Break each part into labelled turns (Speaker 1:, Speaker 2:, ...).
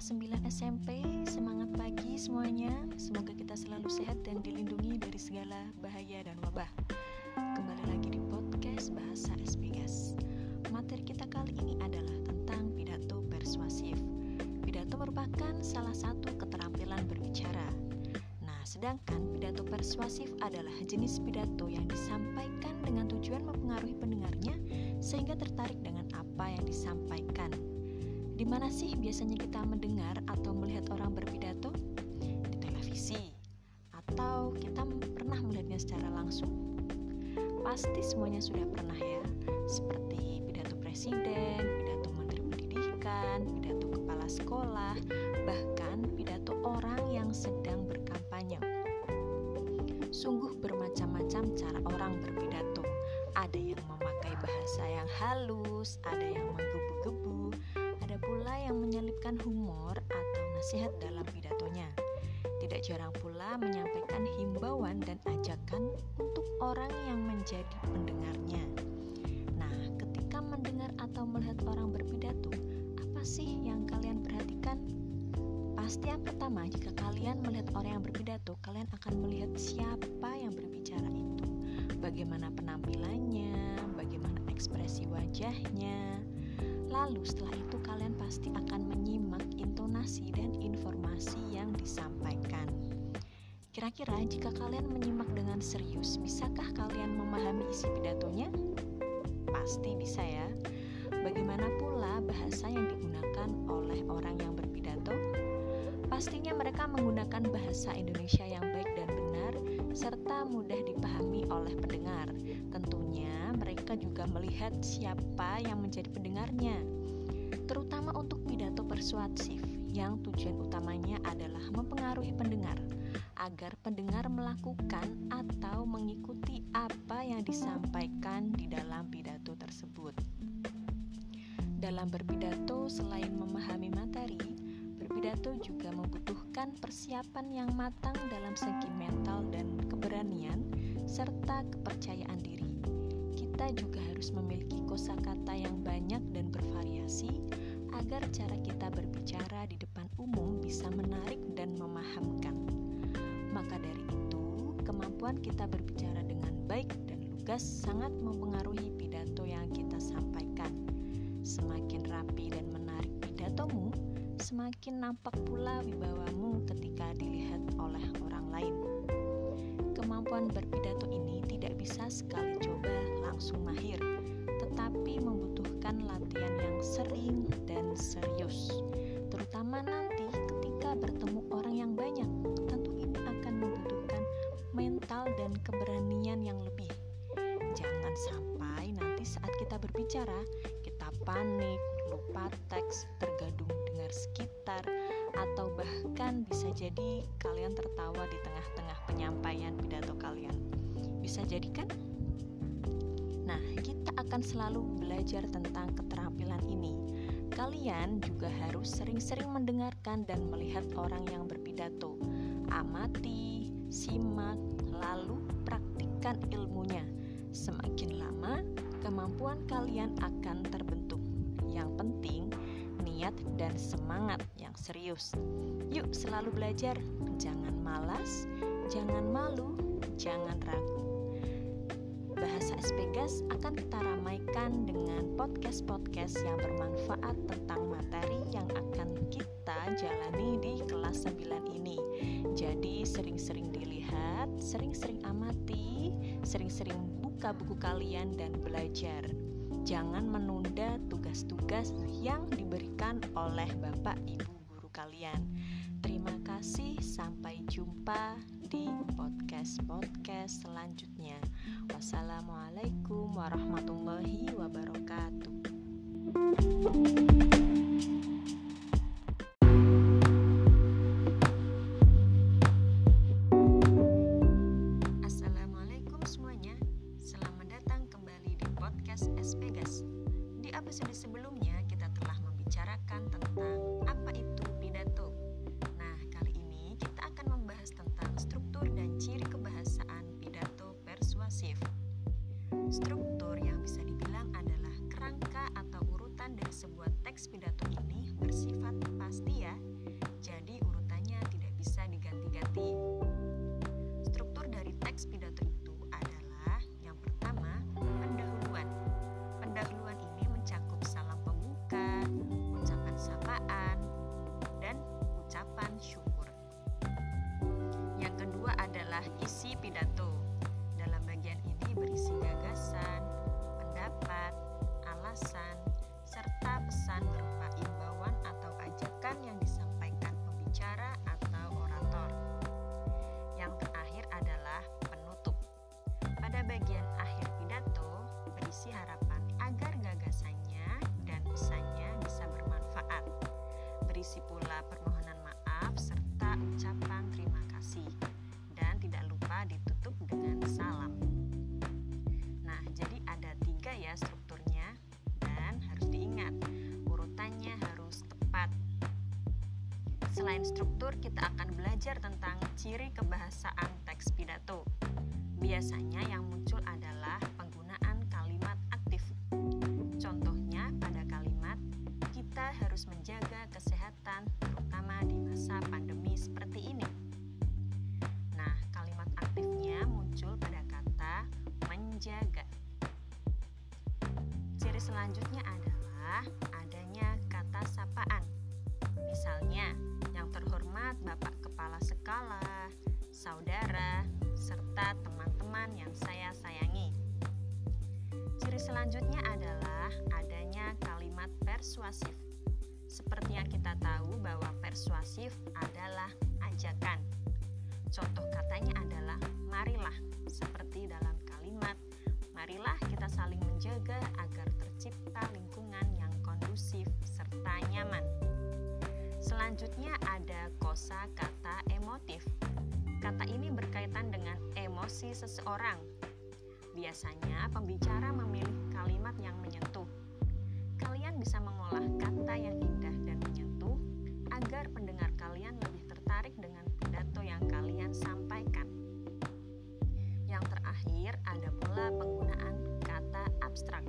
Speaker 1: kelas 9 SMP Semangat pagi semuanya. Semoga kita selalu sehat dan dilindungi dari segala bahaya dan wabah. Kembali lagi di podcast Bahasa SPGAS Materi kita kali ini adalah tentang pidato persuasif. Pidato merupakan salah satu keterampilan berbicara. Nah, sedangkan pidato persuasif adalah jenis pidato yang disampaikan dengan tujuan mempengaruhi pendengarnya sehingga tertarik dengan apa yang disampaikan di mana sih biasanya kita mendengar atau melihat orang berpidato? Di televisi atau kita pernah melihatnya secara langsung? Pasti semuanya sudah pernah ya, seperti pidato presiden, pidato menteri pendidikan, pidato kepala sekolah, bahkan pidato orang yang sedang berkampanye. Sungguh bermacam-macam cara orang berpidato. Ada yang memakai bahasa yang halus, ada yang humor atau nasihat dalam pidatonya. Tidak jarang pula menyampaikan himbauan dan ajakan untuk orang yang menjadi pendengarnya. Nah, ketika mendengar atau melihat orang berpidato, apa sih yang kalian perhatikan? Pasti yang pertama, jika kalian melihat orang yang berpidato, kalian akan melihat siapa yang berbicara itu. Bagaimana penampilannya, bagaimana ekspresi wajahnya, Lalu setelah itu kalian pasti akan menyimak intonasi dan informasi yang disampaikan. Kira-kira jika kalian menyimak dengan serius, bisakah kalian memahami isi pidatonya? Pasti bisa ya. Bagaimana pula bahasa yang digunakan oleh orang yang berpidato? Pastinya mereka menggunakan bahasa Indonesia yang baik dan benar serta mudah dipahami oleh pendengar. Tentunya mereka juga melihat siapa yang menjadi pendengarnya. Terutama untuk pidato persuasif yang tujuan utamanya adalah mempengaruhi pendengar agar pendengar melakukan atau mengikuti apa yang disampaikan di dalam pidato tersebut. Dalam berpidato, selain memahami materi, berpidato juga membutuhkan persiapan yang matang dalam segi mental dan keberanian serta kepercayaan diri kita juga harus memiliki kosakata yang banyak dan bervariasi agar cara kita berbicara di depan umum bisa menarik dan memahamkan. Maka dari itu, kemampuan kita berbicara dengan baik dan lugas sangat mempengaruhi pidato yang kita sampaikan. Semakin rapi dan menarik pidatomu, semakin nampak pula wibawamu ketika dilihat oleh orang lain. Kemampuan berpidato ini tidak bisa sekali coba langsung mahir, tetapi membutuhkan latihan yang sering dan serius, terutama nanti ketika bertemu orang yang banyak. Tentu ini akan membutuhkan mental dan keberanian yang lebih. Jangan sampai nanti saat kita berbicara, kita panik, lupa teks, tergadung dengar sekitar, jadi kalian tertawa di tengah-tengah penyampaian pidato kalian. Bisa jadi kan? Nah, kita akan selalu belajar tentang keterampilan ini. Kalian juga harus sering-sering mendengarkan dan melihat orang yang berpidato. Amati, simak, lalu praktikkan ilmunya. Semakin lama, kemampuan kalian akan terbentuk. Yang penting, niat dan semangat yang serius. Yuk, selalu belajar, jangan malas, jangan malu, jangan ragu. Bahasa SPGAS akan kita ramaikan dengan podcast-podcast yang bermanfaat tentang materi yang akan kita jalani di kelas 9 ini. Jadi sering-sering dilihat, sering-sering amati, sering-sering buka buku kalian dan belajar. Jangan menunda tugas-tugas yang diberikan oleh Bapak Ibu guru kalian. Terima kasih, sampai jumpa di podcast-podcast selanjutnya. Wassalamualaikum warahmatullahi wabarakatuh. Selain struktur, kita akan belajar tentang ciri kebahasaan teks pidato. Biasanya yang muncul adalah penggunaan kalimat aktif. Contohnya pada kalimat kita harus menjaga kesehatan terutama di masa pandemi seperti ini. Nah, kalimat aktifnya muncul pada kata menjaga. Ciri selanjutnya adalah adanya Sekolah, saudara, serta teman-teman yang saya sayangi. Ciri selanjutnya adalah adanya kalimat persuasif. Seperti yang kita tahu bahwa persuasif adalah ajakan. Contoh katanya adalah marilah, seperti dalam kalimat marilah kita saling menjaga agar tercipta lingkungan yang kondusif serta nyaman. Selanjutnya ada kosa kata emotif. Kata ini berkaitan dengan emosi seseorang. Biasanya pembicara memilih kalimat yang menyentuh. Kalian bisa mengolah kata yang indah dan menyentuh agar pendengar kalian lebih tertarik dengan pidato yang kalian sampaikan. Yang terakhir ada pula penggunaan kata abstrak.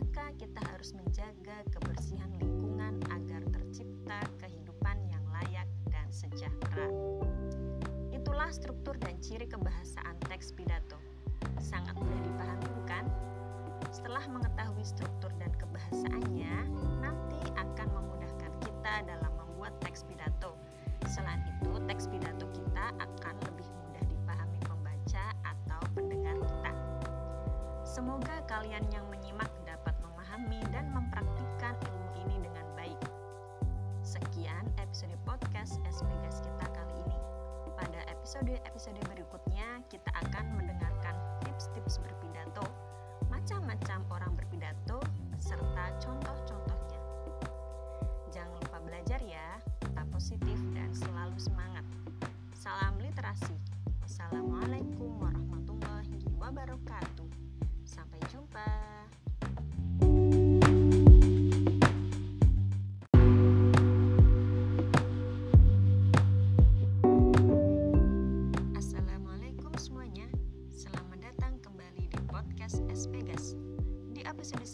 Speaker 1: Maka kita harus menjaga kebersihan lingkungan agar tercipta kehidupan yang layak dan sejahtera. Itulah struktur dan ciri kebahasaan teks pidato. Sangat mudah dipahami bukan? Setelah mengetahui struktur dan kebahasaannya, nanti akan memudahkan kita dalam membuat teks pidato. Selain itu, teks pidato kita akan lebih mudah dipahami pembaca atau pendengar kita. Semoga kalian yang menyimak episode-episode berikutnya, kita akan mendengarkan tips-tips berpidato Di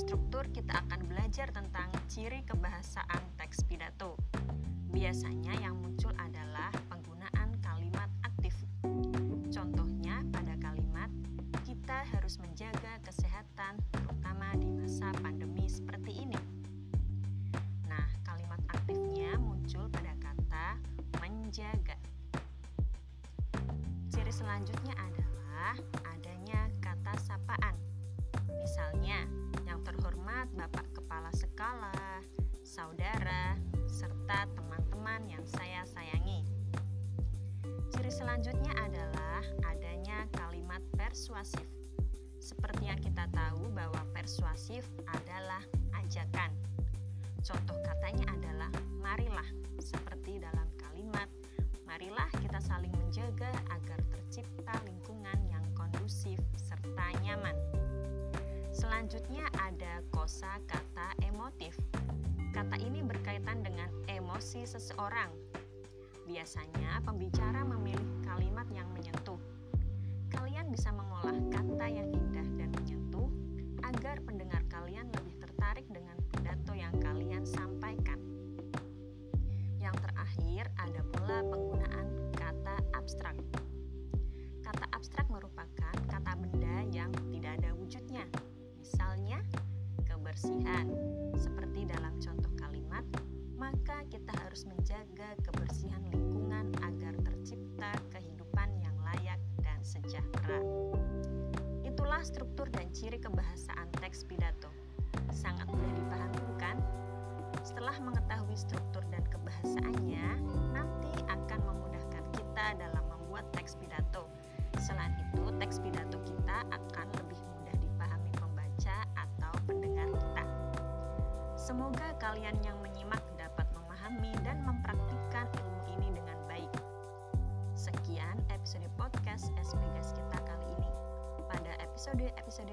Speaker 1: struktur, kita akan belajar tentang ciri kebahasaan teks pidato. Biasanya yang muncul adalah penggunaan kalimat aktif. Contohnya pada kalimat kita harus menjaga kesehatan terutama di masa pandemi seperti ini. Nah, kalimat aktifnya muncul pada kata menjaga. Ciri selanjutnya adalah adanya kata sapaan. Misalnya, yang terhormat Bapak Kepala Sekolah, saudara, serta teman-teman yang saya sayangi. Ciri selanjutnya adalah adanya kalimat persuasif. Seperti yang kita tahu bahwa persuasif adalah ajakan. Contoh katanya adalah marilah, seperti dalam kalimat marilah kita saling menjaga agar tercipta lingkungan yang kondusif serta nyaman. Selanjutnya ada kosa kata emotif. Kata ini berkaitan dengan emosi seseorang. Biasanya pembicara memilih kalimat yang menyentuh. Kalian bisa mengolah kata yang indah dan menyentuh agar pendengar kalian lebih tertarik dengan pidato yang kalian sampaikan. Yang terakhir ada pula penggunaan kata abstrak. Ciri kebahasaan teks pidato. Sangat mudah dipahami bukan? Setelah mengetahui struktur dan kebahasaannya, nanti akan memudahkan kita dalam membuat teks pidato. Selain itu, teks pidato kita akan lebih mudah dipahami pembaca atau pendengar kita. Semoga kalian yang menyimak dapat memahami dan mempraktikkan ilmu ini dengan baik. Sekian episode podcast SPGAS kita kali ini. Pada episode-episode